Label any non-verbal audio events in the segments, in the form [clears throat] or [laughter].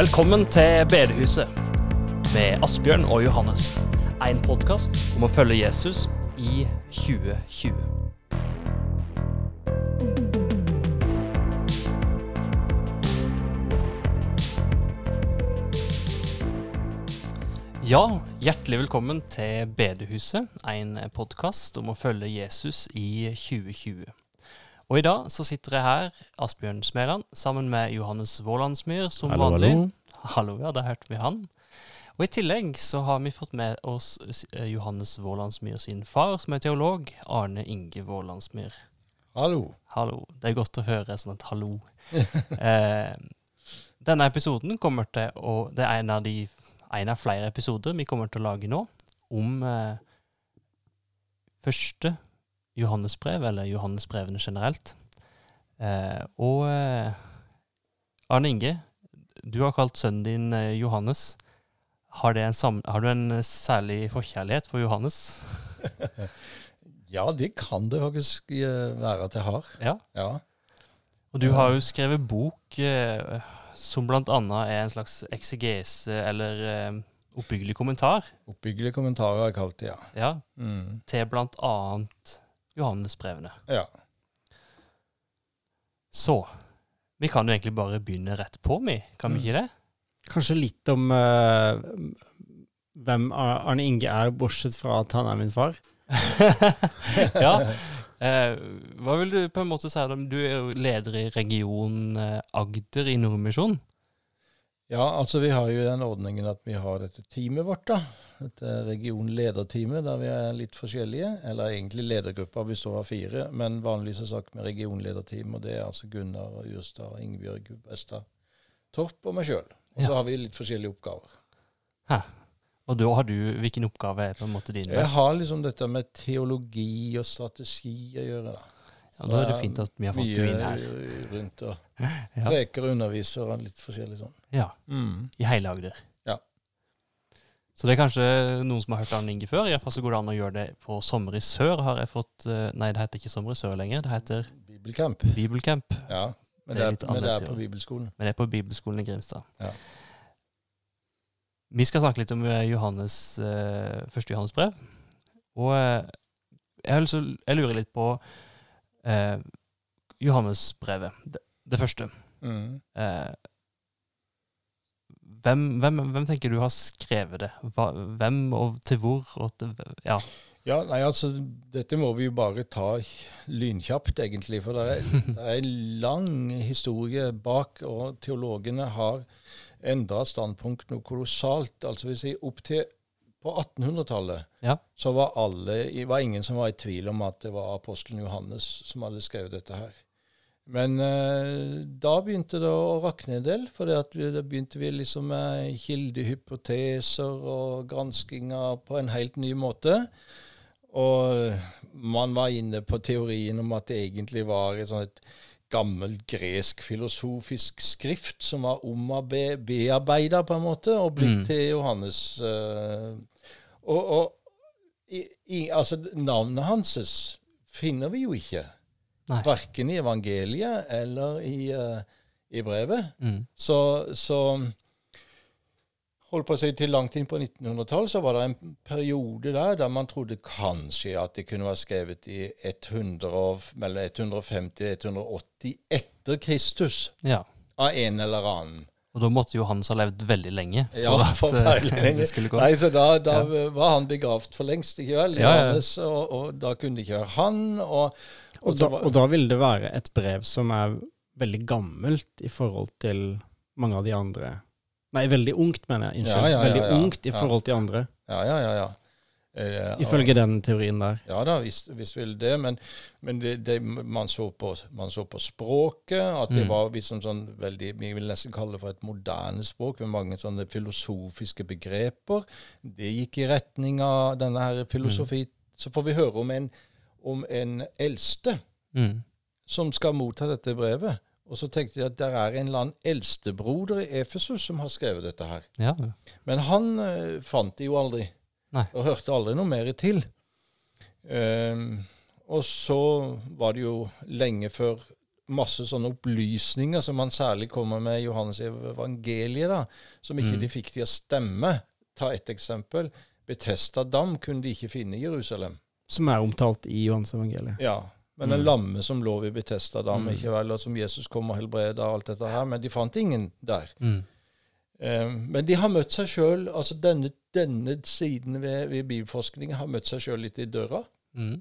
Velkommen til Bedehuset med Asbjørn og Johannes. En podkast om å følge Jesus i 2020. Ja, hjertelig velkommen til Bedehuset, en podkast om å følge Jesus i 2020. Og i dag så sitter jeg her, Asbjørn Smeland, sammen med Johannes Vålandsmyr som Hallo, vanlig. hallo. [laughs] Hallo, ja, da hørte vi han. Og i tillegg så har vi fått med oss eh, Johannes Vålandsmyr sin far, som er teolog, Arne Inge Vålandsmyr. Hallo. Hallo. Det er godt å høre sånn et hallo. [laughs] eh, denne episoden kommer til å Det er en av, de, en av flere episoder vi kommer til å lage nå om eh, første Johannesbrev, eller Johannesbrevene generelt. Eh, og eh, Arne Inge, du har kalt sønnen din eh, Johannes. Har, det en sam har du en eh, særlig forkjærlighet for Johannes? [laughs] Ja, det kan det faktisk eh, være at jeg har. Ja. Ja. Og du har jo skrevet bok eh, som annet er en slags eksegese eller eh, oppbyggelig kommentar Oppbyggelig kommentar har jeg kalt det, ja. ja, Mm. til blant annet Johannesbrevene. Ja. Så vi kan jo egentlig bare begynne rett på, vi. Kan vi Mm. ikke det? Kanskje litt om uh, hvem Arne Inge er, bortsett fra at han er min far. [laughs] ja. Eh, hva vil du på en måte si om Du er jo leder i region eh, Agder i Nordmisjon. Ja, altså vi har jo den ordningen at vi har dette teamet vårt, da. Dette regionlederteamet der vi er litt forskjellige. Eller egentlig ledergruppa består av fire, men vanligvis er sagt med regionlederteam. Og det er altså Gunnar Urstad, Ingebjørg Bestad Torp og meg sjøl. Og så Ja. har vi litt forskjellige oppgaver. Hæ. Og da har du Hvilken oppgave er på en måte din? Jeg har liksom dette med teologi og strategi å gjøre, da. Ja, da er det fint at vi har fått du inn her. Mye rundt og [laughs] Ja. preker og underviser og litt forskjellig sånn. ja. Mm. I hele Agder. Ja. Så det er kanskje noen som har hørt Arne Inge før. Iallfall så går det an å gjøre det på Sommer i sør. har jeg fått, eh, Nei, det heter ikke Sommer i sør lenger. Det heter Bibelcamp. Bibelcamp. Ja. Men Det er det er, men det er på bibelskolen. Men det er på Bibelskolen i Grimstad. Ja. Vi skal snakke litt om eh, Johannes, eh, første Johannes brev. Og jeg, jeg lurer litt på eh, Johannesbrevet, det, det første. Mm. Eh, hvem, hvem, hvem tenker du har skrevet det? Hva, hvem og til hvor? Og til, ja. Ja, nei, altså, dette må vi jo bare ta lynkjapt, egentlig. For det er, [laughs] det er en lang historie bak, og teologene har endra standpunkt noe kolossalt. Altså, hvis jeg opp til på 1800-tallet Ja. så var alle, var ingen som var i tvil om at det var apostelen Johannes som hadde skrevet dette her. Men eh, da begynte det å rakne en del, for da begynte vi liksom med kildehypoteser og granskinger på en helt ny måte. Og man var inne på teorien om at det egentlig var et sånt et gammelt gresk filosofisk skrift som var bearbeida, på en måte, og blitt Mm. til Johannes. eh, og og i, i, altså, navnet hans finner vi jo ikke. Nei. Verken i evangeliet eller i, uh, i brevet. Mm. Så, så holdt på å si til langt inn på 1900-tallet så var det en periode der der man trodde kanskje at det kunne være skrevet i 100, mellom 150 og 180 etter Kristus ja. av en eller annen. Og da måtte Johannes ha levd veldig lenge for Ja, at eh, [laughs] lenge. det skulle gå. Nei, så da, da var han begravd for lengst, ikke vel? Ja, ja. Johannes, og, og da kunne det ikke være han. Og, Og og da, var- og da vil det være et brev som er veldig gammelt i forhold til mange av de andre Nei, veldig ungt, mener jeg. Unnskyld. Ja, ja, ja, veldig ja. ungt i forhold til andre, Ja, ja, ja. ja. Eh, ifølge den teorien der. Ja da, visst, visst vil det, men, men det, det, man, så på, man så på språket, at det Mm. var liksom sånn veldig Vi vil nesten kalle det for et moderne språk, med mange sånne filosofiske begreper. Det gikk i retning av denne her filosofi. Så får vi høre om en, om en eldste Mm. som skal motta dette brevet. Og så tenkte jeg at der er en eller annen eldstebroder i Efesus som har skrevet dette her. Ja. Men han eh, fant de jo aldri. Nei. Og hørte aldri noe mer til. Um, og så var det jo lenge før masse sånne opplysninger som han særlig kommer med i Johannes evangeliet, da, som ikke Mm. de fikk til å stemme. Ta et eksempel. Betesta dam kunne de ikke finne i Jerusalem. Som er omtalt i Johannes evangeliet. Ja, men den Mm. lamme som lå ved Betesta dam, Mm. ikke vel, og som Jesus kom og helbreda og alt dette her, men de fant ingen der. Mm. Eh, men de har møtt seg sjøl, altså denne, denne siden ved, ved bibelforskningen har møtt seg sjøl litt i døra. Mm.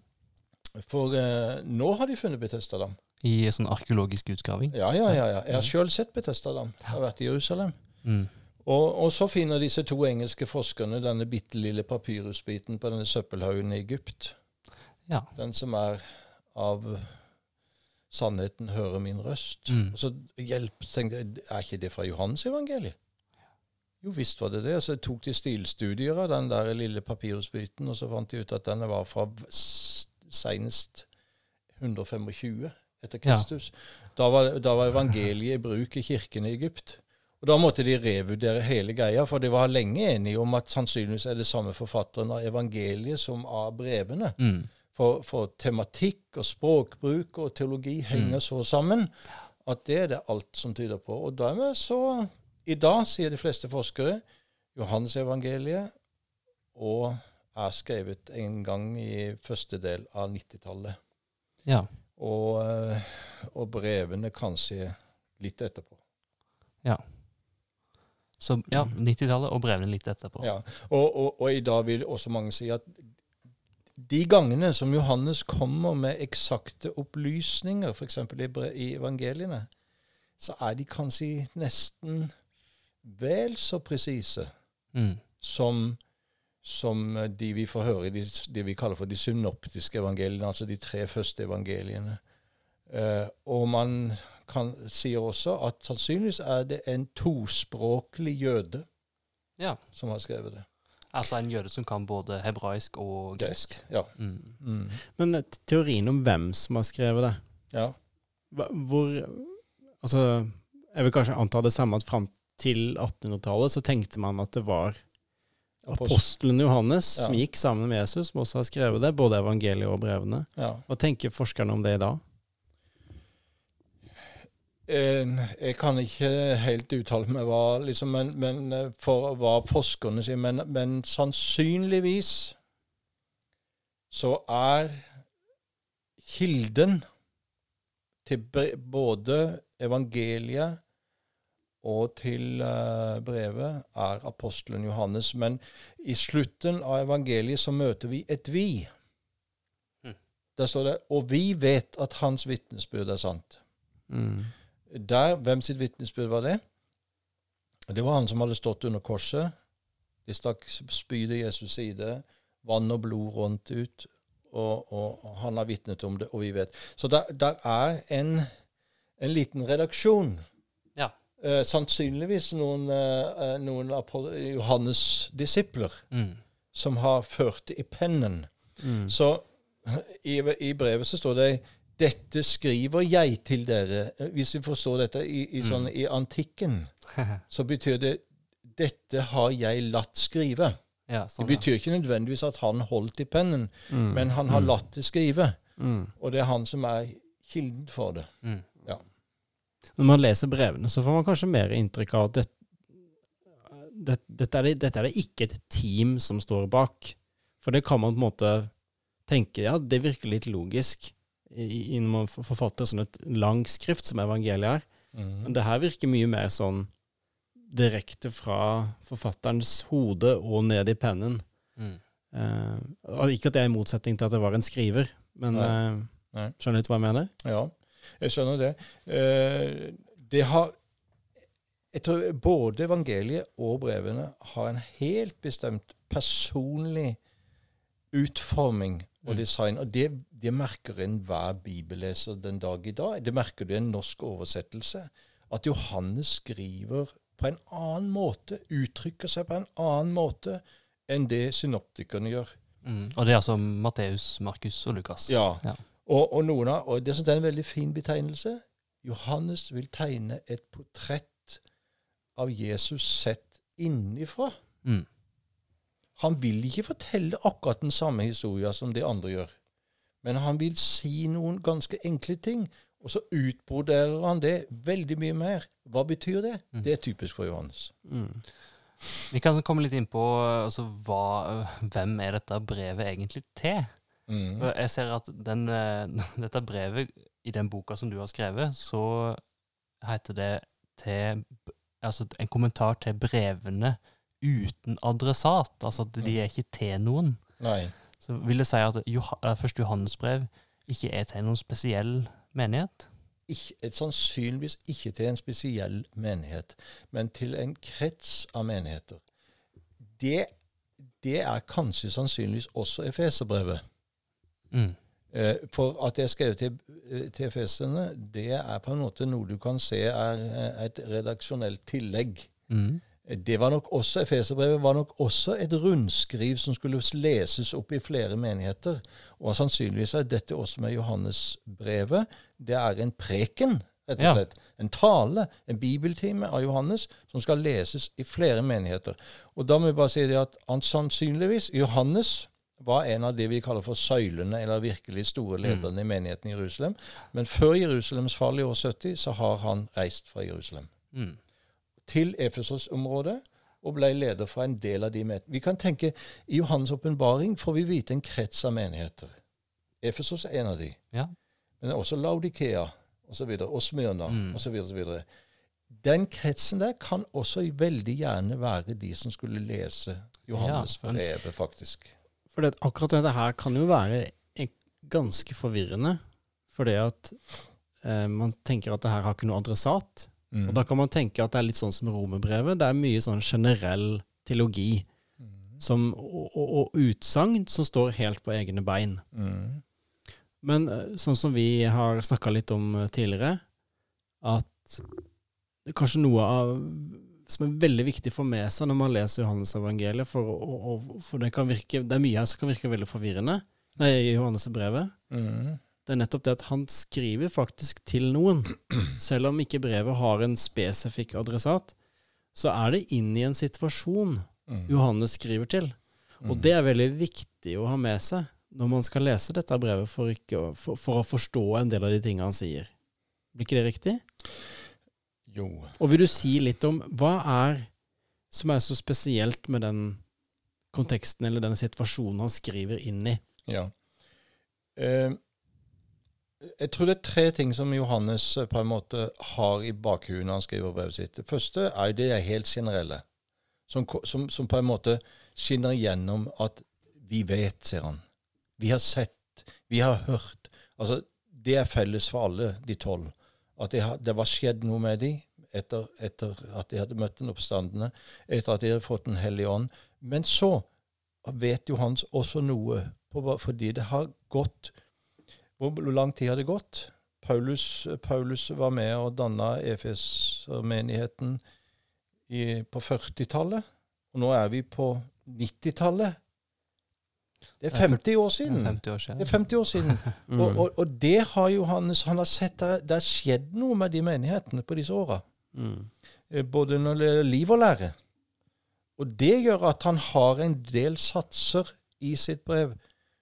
For eh, nå har de funnet Betesta dam. I sånn arkeologisk utgraving. Ja, ja, ja. ja. Jeg har sjøl sett Betesta dam. Jeg har vært i Jerusalem. Mm. Og, og så finner disse to engelske forskerne denne bitte lille papyrusbiten på denne søppelhaugen i Egypt. Ja. Den som er av 'Sannheten hører min røst'. Mm. Og så hjelp, tenkte jeg, er ikke det fra Johannes evangeliet? Jo visst var det det. Så jeg tok de stilstudier av den der lille papirhusbiten, og så fant de ut at denne var fra senest 125 etter Ja. Kristus. Da, var, da var evangeliet i bruk i kirken i Egypt. Og Da måtte de revurdere hele greia, for de var lenge enige om at sannsynligvis er det samme forfatteren av evangeliet som av brevene. Mm. For, for tematikk og språkbruk og teologi henger Mm. så sammen at det er det alt som tyder på. Og dermed så I dag sier de fleste forskere Johannes evangeliet og er skrevet en gang i første del av 90-tallet. Ja. Og, eh, og brevene kanskje litt etterpå. Ja. Så ja, 90-tallet og brevene litt etterpå. Ja, og, og, og i dag vil også mange si at de gangene som Johannes kommer med eksakte opplysninger, f.eks. I, i evangeliene, så er de kanskje nesten vel så presise Mm. som, som de vi får høre i de, det vi kaller for de synoptiske evangeliene, altså de tre første evangeliene. Uh, og man kan, sier også at sannsynligvis er det en tospråklig jøde Ja. som har skrevet det. Altså en jøde som kan både hebraisk og gresk. Ja. Mm. Mm. Men eh, teorien om hvem som har skrevet det ja. Hvor Altså, jeg vil kanskje anta det samme at fram til 1800-tallet så tenkte man at det var apostelen Johannes Ja. som gikk sammen med Jesus, som også har skrevet det, både evangeliet og brevene. ja. Hva tenker forskerne om det i dag? Jeg kan ikke helt uttale meg hva, liksom, men, men eh, for hva forskerne sier. Men, men sannsynligvis så er kilden til både evangeliet og til eh, brevet er apostelen Johannes. Men i slutten av evangeliet så møter vi et vi. Mm. Der står det 'Og vi vet at hans vitnesbyrd er sant'. Mm. Der, Hvem sitt vitnesbyrd var det? Det var han som hadde stått under korset. De stakk spydet i Jesus' side. Vann og blod rant ut. Og, og, og han har vitnet om det, og vi vet. Så der, der er en, en liten redaksjon. Ja. Eh, sannsynligvis noen, eh, noen av Johannes' disipler Mm. som har ført det i pennen. Mm. Så i, i brevet så står det 'Dette skriver jeg til dere'. Hvis vi forstår dette i, i, sånn, i antikken, [laughs] så betyr det 'Dette har jeg latt skrive'. ja, Det sånn, betyr ikke nødvendigvis at han holdt i pennen, Mm. men han har latt det skrive. Mm. Og det er han som er kilden for det. Mm. Når man leser brevene, så får man kanskje mer inntrykk av at det, det, dette, er det, dette er det ikke et team som står bak. For det kan man på en måte tenke, ja, det virker litt logisk i- i- når man forfatter sånn et langt skrift som evangeliet er. Men det her virker mye mer sånn direkte fra forfatterens hode og ned i pennen. Mm. Eh, ikke at det er i motsetning til at det var en skriver, men Nei. eh, Nei. skjønner litt hva jeg mener? Ja, jeg skjønner det. Eh, det har Jeg tror både evangeliet og brevene har en helt bestemt personlig utforming og Mm. design. Og det, det merker enhver bibelleser den dag i dag. Det merker du i en norsk oversettelse. At Johannes skriver på en annen måte, uttrykker seg på en annen måte enn det synoptikerne gjør. Mm. Og det er altså Matteus, Markus og Lukas. Ja. Ja. Og, og noen av, og det jeg er en veldig fin betegnelse. Johannes vil tegne et portrett av Jesus sett innifra. Mm. Han vil ikke fortelle akkurat den samme historien som de andre gjør. Men han vil si noen ganske enkle ting. Og så utbroderer han det veldig mye mer. Hva betyr det? Mm. Det er typisk for Johannes. Mm. Vi kan komme litt inn på altså, hva, hvem er dette brevet egentlig til? Mm. For jeg ser at den, eh, [laughs] dette brevet i den boka som du har skrevet, så heter det til Altså en kommentar til brevene uten adressat. Altså at de er ikke til noen. Nei. Så vil det si at eh, første Johannesbrev ikke er til noen spesiell menighet? Ikke, sannsynligvis ikke til en spesiell menighet, men til en krets av menigheter. Det, det er kanskje sannsynligvis også Efeserbrevet. Mm. Eh, For at det er skrevet til, eh, til efeserne, det er på en måte noe du kan se er eh, et redaksjonelt tillegg. Mm. Det var nok også, Efeserbrevet var nok også et rundskriv som skulle leses opp i flere menigheter. Og sannsynligvis er dette også med Johannesbrevet. Det er en preken, rett og slett. En tale, en bibeltime av Johannes, som skal leses i flere menigheter. Og da må vi bare si det at han sannsynligvis Johannes var en av det vi kaller for søylene, eller virkelig store lederne i menigheten i Jerusalem. Men før Jerusalems fall i år 70, så har han reist fra Jerusalem Mm. til Efesos-området og ble leder for en del av de menighetene. Vi kan tenke, I Johannes' åpenbaring får vi vite en krets av menigheter. Efesos er en av de. Ja. Men også Laudikea. Og, og Smyrna Mm. osv. Den kretsen der kan også veldig gjerne være de som skulle lese Johannes' Ja, brevet, faktisk. For det, akkurat dette her kan jo være ganske forvirrende. Fordi at eh, man tenker at det her har ikke noe adressat. Mm. Og da kan man tenke at det er litt sånn som romerbrevet. Det er mye sånn generell teologi Mm. som, og, og, og utsagn som står helt på egne bein. Mm. Men eh, sånn som vi har snakka litt om eh, tidligere, at kanskje noe av som er veldig viktig å få med seg når man leser Johannes-evangeliet, for, og, og, for det, kan virke, det er mye her som kan virke veldig forvirrende nei, i Johannes-brevet. Mm. Det er nettopp det at han skriver faktisk til noen. [clears throat] Selv om ikke brevet har en spesifikk adressat, så er det inn i en situasjon Mm. Johannes skriver til. Og Mm. det er veldig viktig å ha med seg når man skal lese dette brevet, for, å, for, for å forstå en del av de tingene han sier. Blir ikke det riktig? Jo. Og vil du si litt om hva er som er så spesielt med den konteksten eller den situasjonen han skriver inn i? Ja. Eh, jeg tror det er tre ting som Johannes eh, på en måte har i bakhuet når han skriver brevet sitt. Det første er det er helt generelle, som, som, som på en måte skinner igjennom at vi vet, sier han. Vi har sett, vi har hørt. Altså, Det er felles for alle de tolv. At det, det var skjedd noe med dem etter, etter at de hadde møtt den oppstandende, etter at de hadde fått Den hellige ånd. Men så vet jo Hans også noe, på, fordi det har gått Hvor lang tid har det gått? Paulus, Paulus var med og danna Efes-menigheten på 40-tallet, og nå er vi på 90-tallet. Det er 50 år siden. 50 år Det er 50 år siden. [laughs] Mm. Og, og, og det har Johannes Han har sett det har skjedd noe med de menighetene på disse åra. Mm. Eh, Både når det gjelder liv og lære. Og det gjør at han har en del satser i sitt brev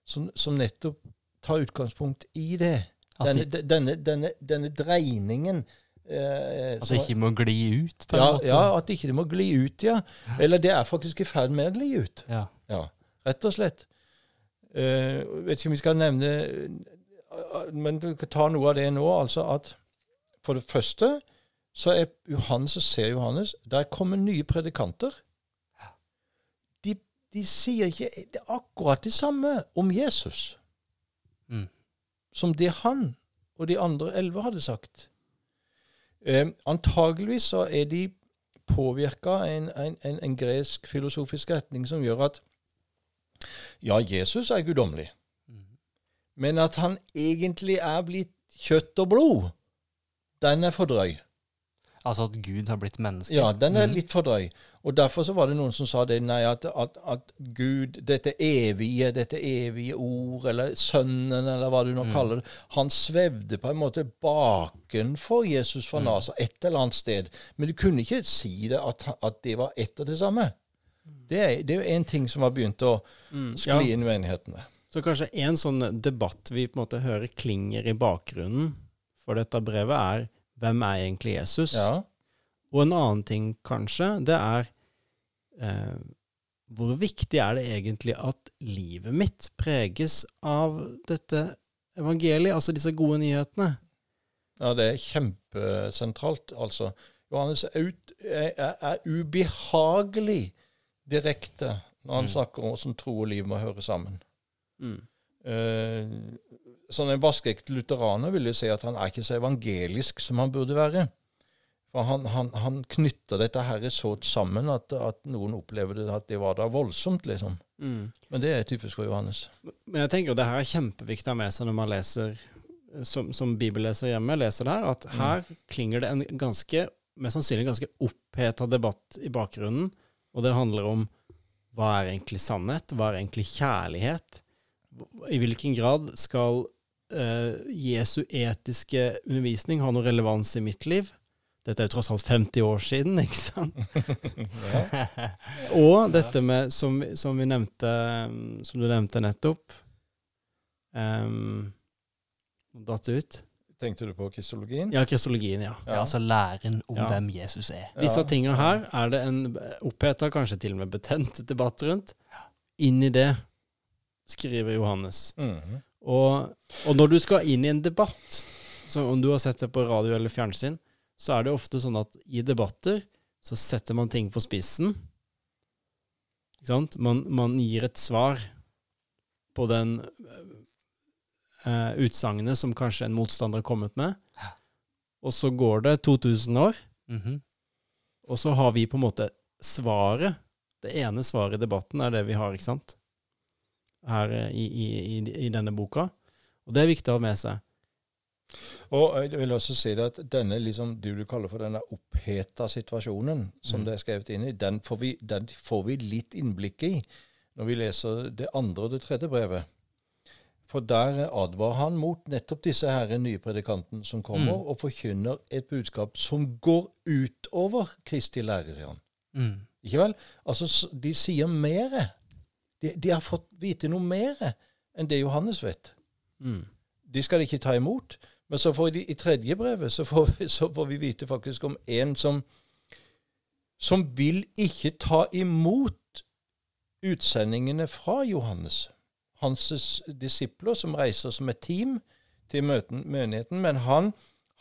som, som nettopp tar utgangspunkt i det. Denne, det, denne, denne, denne dreiningen. Eh, at det ikke må gli ut, på en ja, måte. ja, at ikke det må gli ut, ja. Eller det er faktisk i ferd med å gli ut. Ja. Ja, rett og slett. Eh, vet ikke om vi skal nevne eh, Men du kan ta noe av det nå. altså at For det første så er Johannes og ser Johannes Der kommer nye predikanter. De, de sier ikke det akkurat det samme om Jesus Mm. som det han og de andre elleve hadde sagt. Eh, antageligvis så er de påvirka av en, en, en, en gresk filosofisk retning som gjør at ja, Jesus er guddommelig, Mm. men at han egentlig er blitt kjøtt og blod, den er for drøy. Altså at Gud har blitt menneske. Ja, den er Mm. litt for drøy. Og derfor så var det noen som sa det, nei, at, at, at Gud, dette evige, dette evige ord, eller Sønnen, eller hva du nå Mm. kaller det, han svevde på en måte bakenfor Jesus fra Mm. Nasa, et eller annet sted. Men du kunne ikke si det at, at det var ett og det samme. Det er, det er jo én ting som har begynt å Mm. skli inn i menighetene. Så kanskje en sånn debatt vi på en måte hører klinger i bakgrunnen for dette brevet, er hvem er egentlig Jesus? Ja. Og en annen ting, kanskje, det er eh, hvor viktig er det egentlig at livet mitt preges av dette evangeliet, altså disse gode nyhetene? ja, det er kjempesentralt. Altså, Johannes er, ut, er, er ubehagelig direkte når han Mm. snakker om hvordan tro og liv må høre sammen. Mm. Eh, sånn En vaskeekte lutheraner vil jo si at han er ikke så evangelisk som han burde være. For han, han, han knytter dette her så sammen at, at noen opplever det at det var da voldsomt, liksom. Mm. Men det er typisk for Johannes. Men jeg tenker at det her er kjempeviktig å ha med seg når man leser, som, som bibelleser hjemme, leser det her, at Mm. her klinger det en ganske, mest sannsynlig ganske oppheta debatt i bakgrunnen, og det handler om hva er egentlig sannhet, hva er egentlig kjærlighet, i hvilken grad skal uh, Jesu etiske undervisning ha noe relevans i mitt liv? Dette er jo tross alt 50 år siden, [laughs] ikke sant? Og dette med, som, som vi nevnte, som du nevnte nettopp um, Datt ut? Tenkte du på kristologien? Ja, kristologien, ja. Ja, altså læren om Ja. hvem Jesus er. Disse tingene her er det en oppheta, kanskje til og med betent debatt rundt. Inn i det skriver Johannes. Mhm. Og, og når du skal inn i en debatt, så om du har sett det på radio eller fjernsyn, så er det ofte sånn at i debatter så setter man ting på spissen. Ikke sant? Man, man gir et svar på den uh, utsagnet som kanskje en motstander har kommet med. Og så går det 2000 år, Mhm. og så har vi på en måte svaret. Det ene svaret i debatten er det vi har, ikke sant? Her eh, i, i, i, i denne boka. Og det er viktig å ha med seg. Og jeg vil også si det at denne liksom, du, du kaller for denne oppheta situasjonen som Mm. det er skrevet inn i, den får, vi, den får vi litt innblikk i når vi leser det andre og det tredje brevet. For der advarer han mot nettopp disse her nye predikantene som kommer Mm. og forkynner et budskap som går utover Kristi lære, sier han. Mm. Ikke vel? Altså, de sier mer. De, de har fått vite noe mer enn det Johannes vet. Mm. De skal ikke ta imot. Men så får de, i tredje brevet så får, vi- så får vi vite faktisk om en som, som vil ikke ta imot utsendingene fra Johannes. Hans disipler som reiser som et team til møten, menigheten. Men han,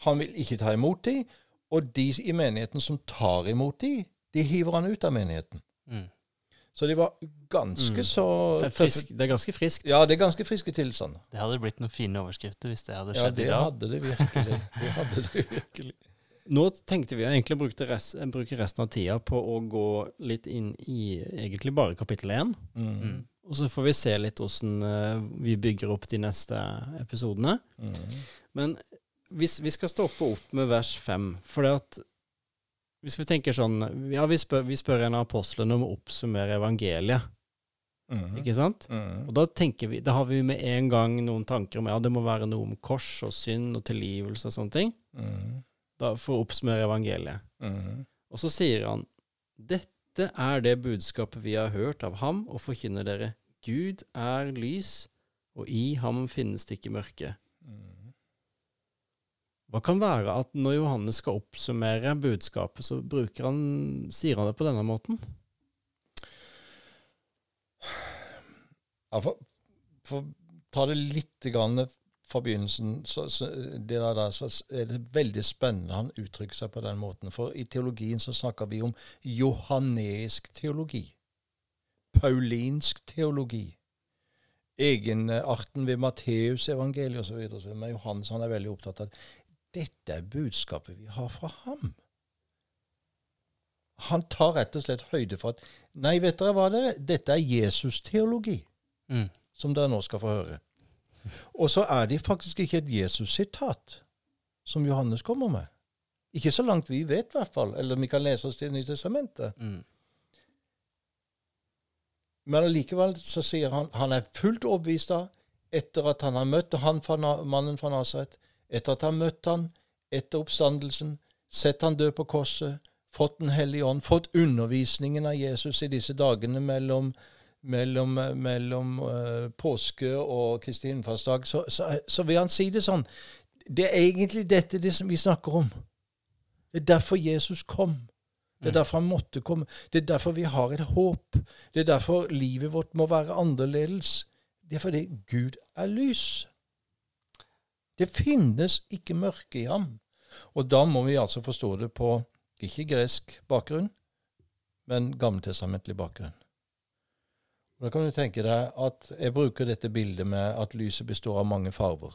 han vil ikke ta imot dem, og de i menigheten som tar imot dem, de hiver han ut av menigheten. Mm. Så de var ganske Mm. så Det, er frisk, det er ganske friskt. Ja, det er ganske friske tilstander. Det hadde blitt noen fine overskrifter hvis det hadde skjedd Ja, det i dag. hadde det virkelig. Det hadde det virkelig. [laughs] Nå tenkte vi egentlig å bruke, rest, bruke resten av tida på å gå litt inn i egentlig bare kapittel én. Mm. Og så får vi se litt åssen eh, vi bygger opp de neste episodene. Mm. Men hvis vi skal stoppe opp med vers fem For det at hvis vi tenker sånn Ja, vi spør, vi spør en av apostlene om å oppsummere evangeliet, Mm. ikke sant? Mm. Og da tenker vi, da har vi med en gang noen tanker om ja, det må være noe om kors og synd og tilgivelse og sånne ting. Mm. Da, for å oppsummere evangeliet. Mm. Og så sier han dette er det budskapet vi har hørt av ham, og forkynner dere. Gud er lys, og i ham finnes det ikke mørke. Mm. Hva kan være at når Johannes skal oppsummere budskapet, så han, sier han det på denne måten? Ja, for, for ta det litt grann fra begynnelsen, så, så, det der, så er det veldig spennende han uttrykker seg på den måten. For i teologien så snakker vi om johaneisk teologi. Paulinsk teologi. Egenarten ved Matteusevangeliet osv. Men Johannes han er veldig opptatt av at dette er budskapet vi har fra ham. Han tar rett og slett høyde for at Nei, vet dere hva det er? Dette er Jesus-teologi Mm. som dere nå skal få høre. Og så er det faktisk ikke et Jesus-sitat som Johannes kommer med. Ikke så langt vi vet, i hvert fall. Eller vi kan lese oss til Det nye testamentet. Mm. Men allikevel så sier han han er fullt overbevist av, etter at han har møtt han fra, mannen fra Nasaret, etter at han har møtt han etter oppstandelsen, sett han dø på korset, fått Den hellige ånd, fått undervisningen av Jesus i disse dagene mellom, mellom, mellom uh, påske og Kristi himmelfartsdag, så, så, så vil han si det sånn det er egentlig dette det som vi snakker om. Det er derfor Jesus kom. Det er Mm. derfor han måtte komme. Det er derfor vi har et håp. Det er derfor livet vårt må være annerledes. Det er fordi Gud er lys. Det finnes ikke mørke i ham. Og da må vi altså forstå det på ikke gresk bakgrunn, men gammeltestamentlig bakgrunn. Da kan du tenke deg at jeg bruker dette bildet med at lyset består av mange farver.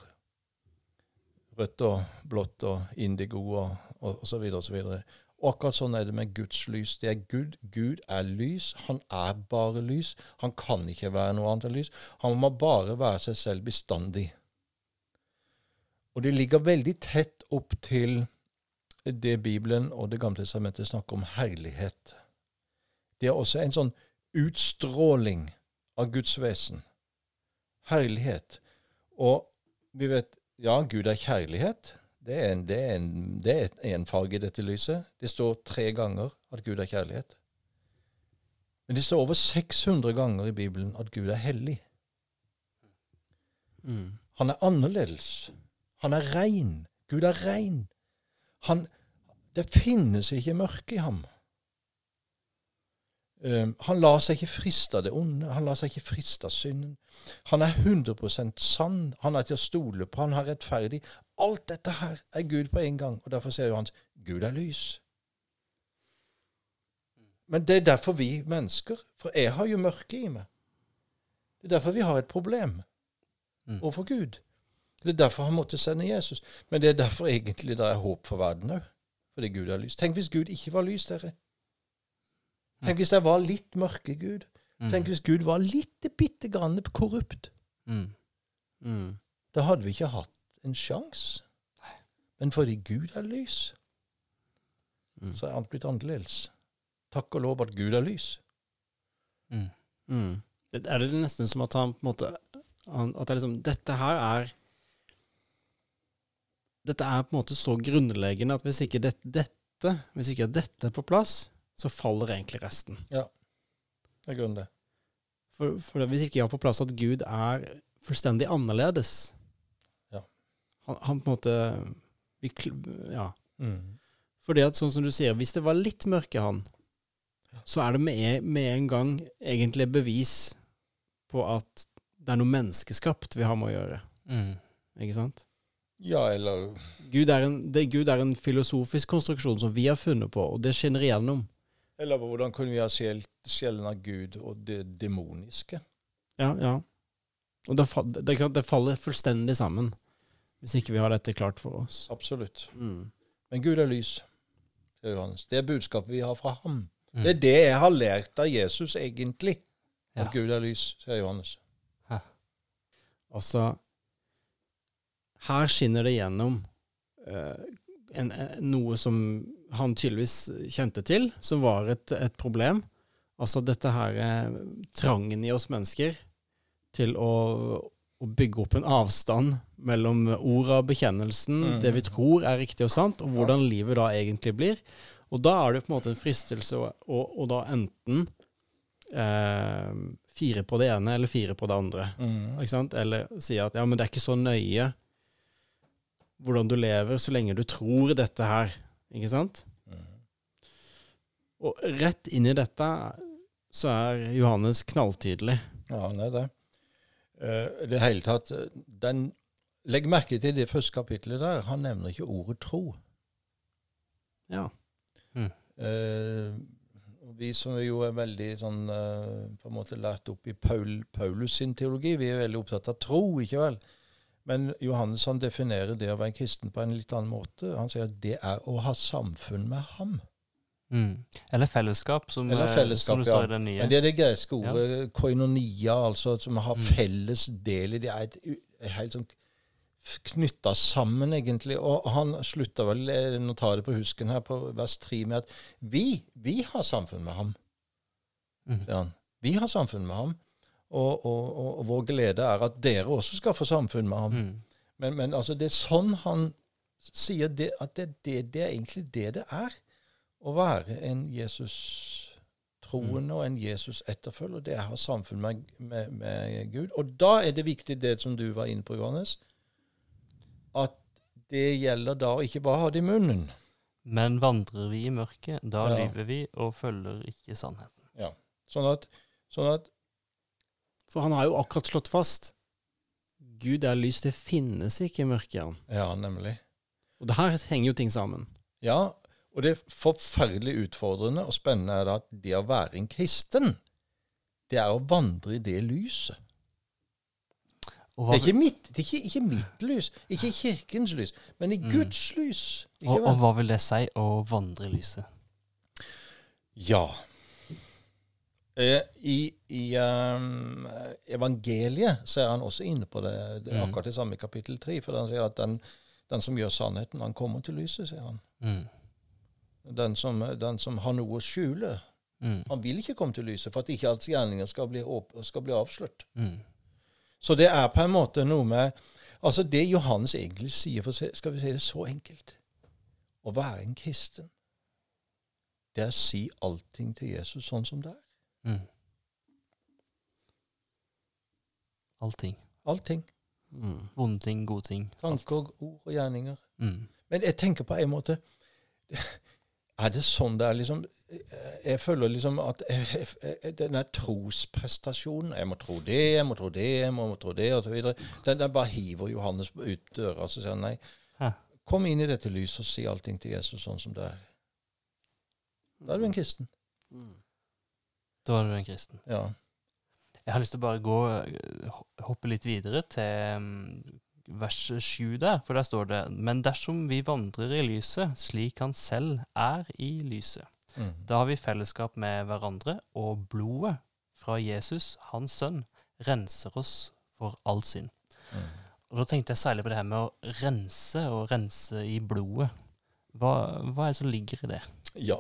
Rødt og blått og indigo og, og, og og så videre. Og akkurat sånn er det med Guds lys. Det er Gud. Gud er lys. Han er bare lys. Han kan ikke være noe annet enn lys. Han må bare være seg selv bestandig. Og det ligger veldig tett opp til det Bibelen og Det gamle testamentet snakker om herlighet. Det er også en sånn utstråling av Guds vesen. Herlighet. Og vi vet ja, Gud er kjærlighet. Det er, en, det, er en, det er en farge i dette lyset. Det står tre ganger at Gud er kjærlighet. Men det står over 600 ganger i Bibelen at Gud er hellig. Mm. Han er annerledes. Han er rein. Gud er rein. Han, det finnes ikke mørke i ham. Um, han lar seg ikke friste av det onde. Han lar seg ikke friste av synden. Han er 100% sann. Han er til å stole på. Han er rettferdig. Alt dette her er Gud på en gang. Og Derfor sier han Gud er lys. Men det er derfor vi mennesker For jeg har jo mørke i meg. Det er derfor vi har et problem Mm. overfor Gud. Det er derfor han måtte sende Jesus. Men det er derfor egentlig det er håp for verden òg. Fordi Gud er lys. Tenk hvis Gud ikke var lys, dere. Tenk hvis jeg var litt mørke Gud. Mm. Tenk hvis Gud var litt bitte grann korrupt. Mm. Mm. Da hadde vi ikke hatt en sjanse. Men fordi Gud er lys, Mm. så er alt blitt annerledes. Takk og lov at Gud er lys. Mm. Mm. Det, er det nesten som at han på en måte At det er liksom Dette her er Dette er på en måte så grunnleggende at hvis ikke det, dette Hvis ikke dette er på plass, så faller egentlig resten. Ja. Det er grunnen det. For, for hvis ikke jeg har på plass at Gud er fullstendig annerledes Ja. han, han på en måte vi, Ja. Mm. Fordi at sånn som du sier, hvis det var litt mørke han, så er det med, med en gang egentlig bevis på at det er noe menneskeskapt vi har med å gjøre. Mm. Ikke sant? Ja, eller Gud er, en, det, Gud er en filosofisk konstruksjon som vi har funnet på, og det skinner igjennom. Eller hvordan kunne vi ha skjelt sjelen av Gud og det demoniske? Ja, ja. Og det, det, det faller fullstendig sammen hvis ikke vi har dette klart for oss. Absolutt. Mm. Men Gud er lys, sier Johannes. Det er budskapet vi har fra ham. Mm. Det er det jeg har lært av Jesus, egentlig. At Ja. Gud er lys, sier Johannes. Altså Her skinner det gjennom uh, en, en, noe som han tydeligvis kjente til, som var et, et problem. Altså dette her eh, trangen i oss mennesker til å, å bygge opp en avstand mellom ordet og bekjennelsen, mm. det vi tror er riktig og sant, og hvordan livet da egentlig blir. Og da er det på en måte en fristelse å, å, å da enten eh, fire på det ene eller fire på det andre. Ikke sant? Eller si at ja, men det er ikke så nøye hvordan du lever, så lenge du tror dette her. Ikke sant? Og rett inn i dette så er Johannes knalltydelig. Ja, han er det. Eh, I det hele tatt eh, den, Legg merke til det første kapitlet der. Han nevner ikke ordet tro. Ja. Mm. og vi som jo er veldig sånn eh, på en måte lært opp i Paul, Paulus sin teologi, vi er veldig opptatt av tro, ikke vel? Men Johannes han definerer det å være kristen på en litt annen måte. Han sier at det er å ha samfunn med ham. Mm. Eller fellesskap, som, Eller eh, fellesskap, som det står ja. i den nye. Men det er det greske ordet koinonia, altså som har Mm. felles del i det. er et, et helt sånn knytta sammen, egentlig. Og han slutta vel, eh, nå tar jeg det på husken her, på vers 3 med at vi, vi har samfunn med ham. Mm. Ja. Vi har samfunn med ham. Og, og, og, og vår glede er at dere også skal få samfunn med ham. Mm. Men, men altså, det er sånn han sier det, at det, det, det er egentlig det det er. Å være en Jesus-troende og en Jesus-etterfølger. Det er å ha samfunn med, med, med Gud. Og da er det viktig, det som du var inne på, Johannes, at det gjelder da å ikke bare ha det i munnen. Men vandrer vi i mørket, da Ja. lyver vi og følger ikke sannheten. Sånn at, sånn at For han har jo akkurat slått fast Gud er lys, det finnes ikke mørke i han. Ja, nemlig. Og det her henger jo ting sammen. Ja, og det forferdelig utfordrende og spennende er da at det å være en kristen, det er å vandre i det lyset. Og Det er ikke mitt, det er ikke, ikke mitt lys, ikke kirkens lys, men i Mm. Guds lys. Ikke og, og hva vil det si å vandre i lyset? Ja. Eh, I i um, evangeliet så er han også inne på det, det er Mm. akkurat det samme i kapittel 3. For han sier at den, den som gjør sannheten, han kommer til lyset, sier han. Mm. Den som, den som har noe å skjule, Mm. han vil ikke komme til lyset for at ikke hans gjerninger skal bli, skal bli avslørt. Mm. Så det er på en måte noe med Altså det Johannes egentlig sier, for skal vi si det så enkelt Å være en kristen, det er å si allting til Jesus sånn som det er. Mm. Allting. Allting. Mm. Vonde ting, gode ting. alt. Tanker, ord og gjerninger. Mm. Men jeg tenker på en måte Er det sånn det er liksom Jeg føler liksom at jeg, jeg, den trosprestasjonen Jeg må tro det, jeg må tro det, jeg må tro det, osv. Den, den bare hiver Johannes ut døra og sier nei. Hæ. Kom inn i dette lyset og si allting til Jesus sånn som det er. Da er du en kristen. Mm. Da er du en kristen. Ja. Jeg har lyst til å bare gå, eh, hoppe litt videre til mm, vers sju der, for der står det Men dersom vi vandrer i lyset, slik han selv er i lyset, Mm. da har vi fellesskap med hverandre, og blodet fra Jesus, hans sønn, renser oss for all synd. Mm. Og da tenkte jeg særlig på det her med å rense, og rense i blodet. Hva, hva er det som ligger i det? Ja.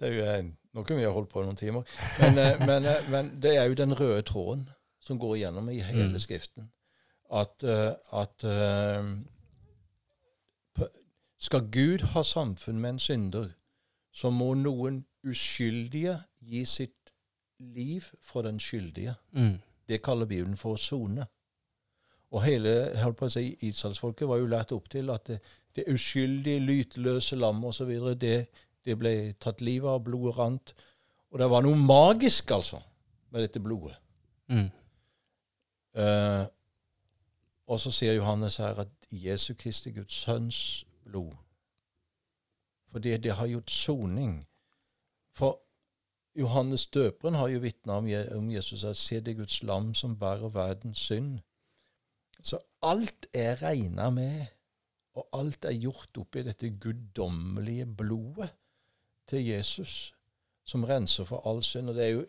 Det er jo, eh, nå kunne vi ha holdt på noen timer. Men, eh, [laughs] men, eh, men det er jo den røde tråden som går igjennom i hele Mm. Skriften. At, eh, at skal Gud ha samfunn med en synder, så må noen uskyldige gi sitt liv for den skyldige. Mm. Det kaller Bibelen for å sone. Og hele holdt på å si, Israelsfolket var jo lært opp til at det, det uskyldige, lytløse lammet osv. Det, det ble tatt livet av, blodet rant. Og det var noe magisk, altså, med dette blodet. Mm. Uh, og så sier Johannes her at Jesu Kristi Guds sønns blod Fordi det har gjort soning. For Johannes døperen har jo vitna om, om Jesus at se det Guds lam som bærer verdens synd. Så alt er regna med, og alt er gjort opp i dette guddommelige blodet til Jesus, som renser for all synd. Og det er jo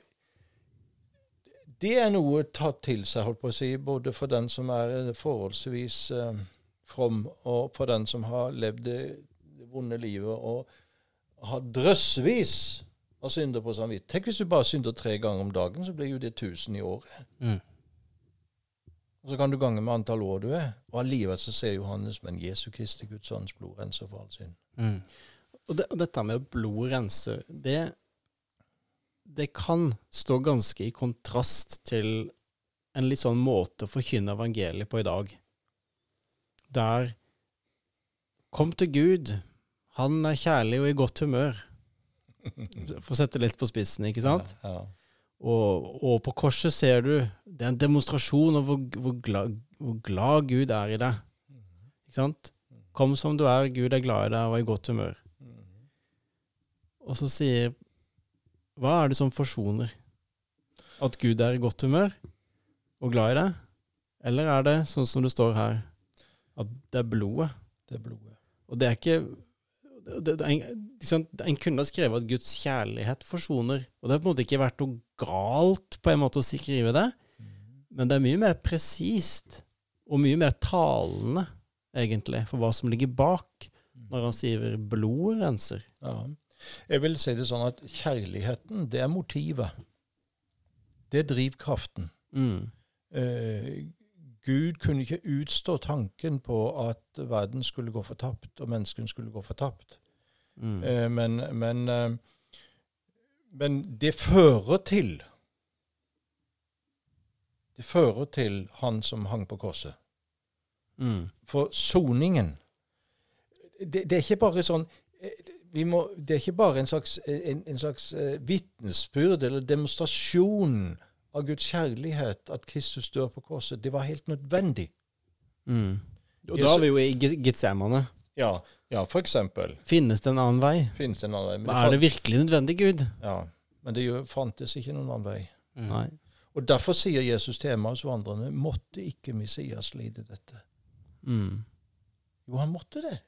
det er noe tatt til seg, holdt på å si, både for den som er forholdsvis eh, from, og for den som har levd det, vonde livet og har drøssevis av synder på samvittighet. Tenk hvis du bare synder tre ganger om dagen, så blir jo det 1000 i året. Mm. Og så kan du gange med antall år du er. Og allikevel så ser Johannes, men Jesu Kristi Guds Ånds blod renser for all synd. Mm. Og, det, og dette med blod renser, det, det kan stå ganske i kontrast til en litt sånn måte å forkynne evangeliet på i dag. Der Kom til Gud, han er kjærlig og i godt humør. [laughs] For å sette litt på spissen, ikke sant? Ja, ja. Og, og på korset ser du Det er en demonstrasjon av hvor, hvor, glad, hvor glad Gud er i deg. Ikke sant? Kom som du er, Gud er glad i deg og er i godt humør. Og så sier Hva er det som forsoner? At Gud er i godt humør og glad i deg? Eller er det sånn som det står her, at det er blodet? Det er blodet. Og det er ikke det, det, en, sant? En kunne ha skrevet at Guds kjærlighet forsoner. Og det har på en måte ikke vært noe galt på en måte å skrive det, men det er mye mer presist og mye mer talende, egentlig, for hva som ligger bak når han sier 'blodet renser'. Ja. Jeg vil si det sånn at kjærligheten, det er motivet. Det er drivkraften. Mm. Eh, Gud kunne ikke utstå tanken på at verden skulle gå fortapt, og menneskene skulle gå fortapt. Mm. Eh, men, men, eh, men det fører til Det fører til han som hang på korset. Mm. For soningen, det, det er ikke bare sånn eh, må, Det er ikke bare en slags, en, en slags uh, vitnesbyrd eller demonstrasjon av Guds kjærlighet at Kristus dør på korset. Det var helt nødvendig. Mm. Og da er vi jo i Ge- Getsemane. Ja, ja for eksempel. Finnes det en annen vei? Finnes det en annen vei? Men er det virkelig nødvendig, Gud? Ja, men det fantes ikke noen annen vei. Mm. Nei. Og Derfor sier Jesus til Emmaus-vandrerne måtte ikke Messias lide dette. Mm. Jo, han måtte det.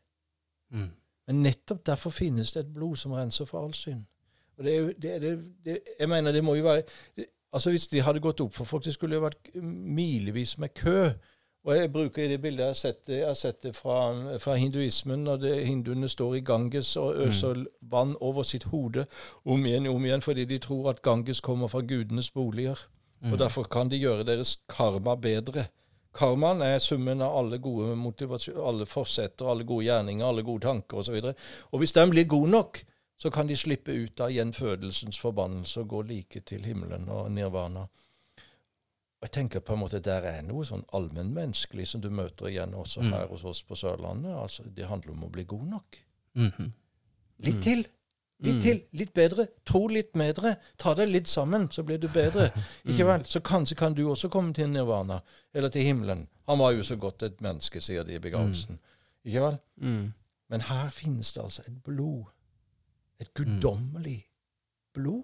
Mm. Men nettopp derfor finnes det et blod som renser for all synd. Og det er jo, det, det, det, jeg mener det må jo være altså Hvis de hadde gått opp for folk, det skulle jo vært milevis med kø. Og Jeg bruker i det bildet jeg har sett det, jeg har sett det fra, fra hinduismen, når det, hinduene står i Ganges og øser vann over sitt hode om igjen om igjen, fordi de tror at Ganges kommer fra gudenes boliger. Og Derfor kan de gjøre deres karma bedre. Karmaen er summen av alle gode alle forsetter, alle gode gjerninger, alle gode tanker osv. Og, og hvis den blir god nok, så kan de slippe ut av gjenfødelsens forbannelse og gå like til himmelen og nirvana. Og jeg tenker på en måte Der er noe sånn allmennmenneskelig som du møter igjen også Mm. her hos oss på Sørlandet. Altså, Det handler om å bli god nok. Mhm. Litt til. Litt Mm. til. Litt bedre. Tro litt bedre. Ta deg litt sammen, så blir du bedre. [laughs] Ikke vel? Så kanskje kan du også komme til nirvana, eller til himmelen. Han var jo så godt et menneske, sier de i begravelsen. Ikke vel? Mm. Men her finnes det altså et blod. Et guddommelig blod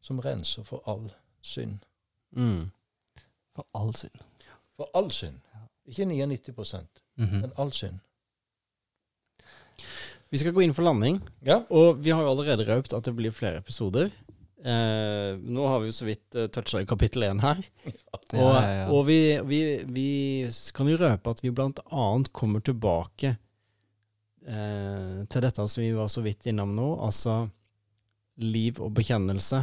som renser for all synd. Mm. For all synd. For all synd. Ikke 99 Mhm. men all synd. Vi skal gå inn for landing, Ja. og vi har jo allerede røpt at det blir flere episoder. Eh, nå har vi jo så vidt uh, toucha i kapittel én her. [laughs] Og, og vi, vi, vi kan jo røpe at vi blant annet kommer tilbake eh, til dette som vi var så vidt innom nå, altså liv og bekjennelse.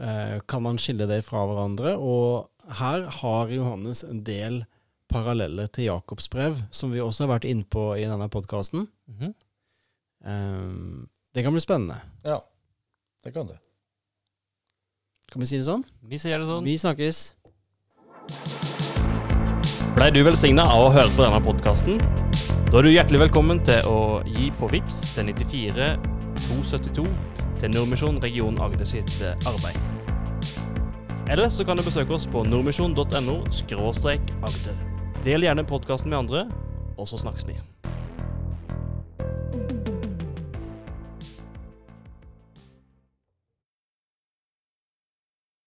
Eh, kan man skille det fra hverandre? Og her har Johannes en del paralleller til Jakobs brev, som vi også har vært inne på i denne podkasten. Mm -hmm. um, det kan bli spennende. ja. Det kan det. Kan vi si det sånn? Vi sier det sånn. Vi snakkes. Blei du velsigna av å høre på denne podkasten? Da er du hjertelig velkommen til å gi på VIPS til 94 272 til Nordmisjon region Agder sitt eh, arbeid. Eller så kan du besøke oss på nordmisjon.no agder. Del gjerne podkasten med andre, og så snakkes vi.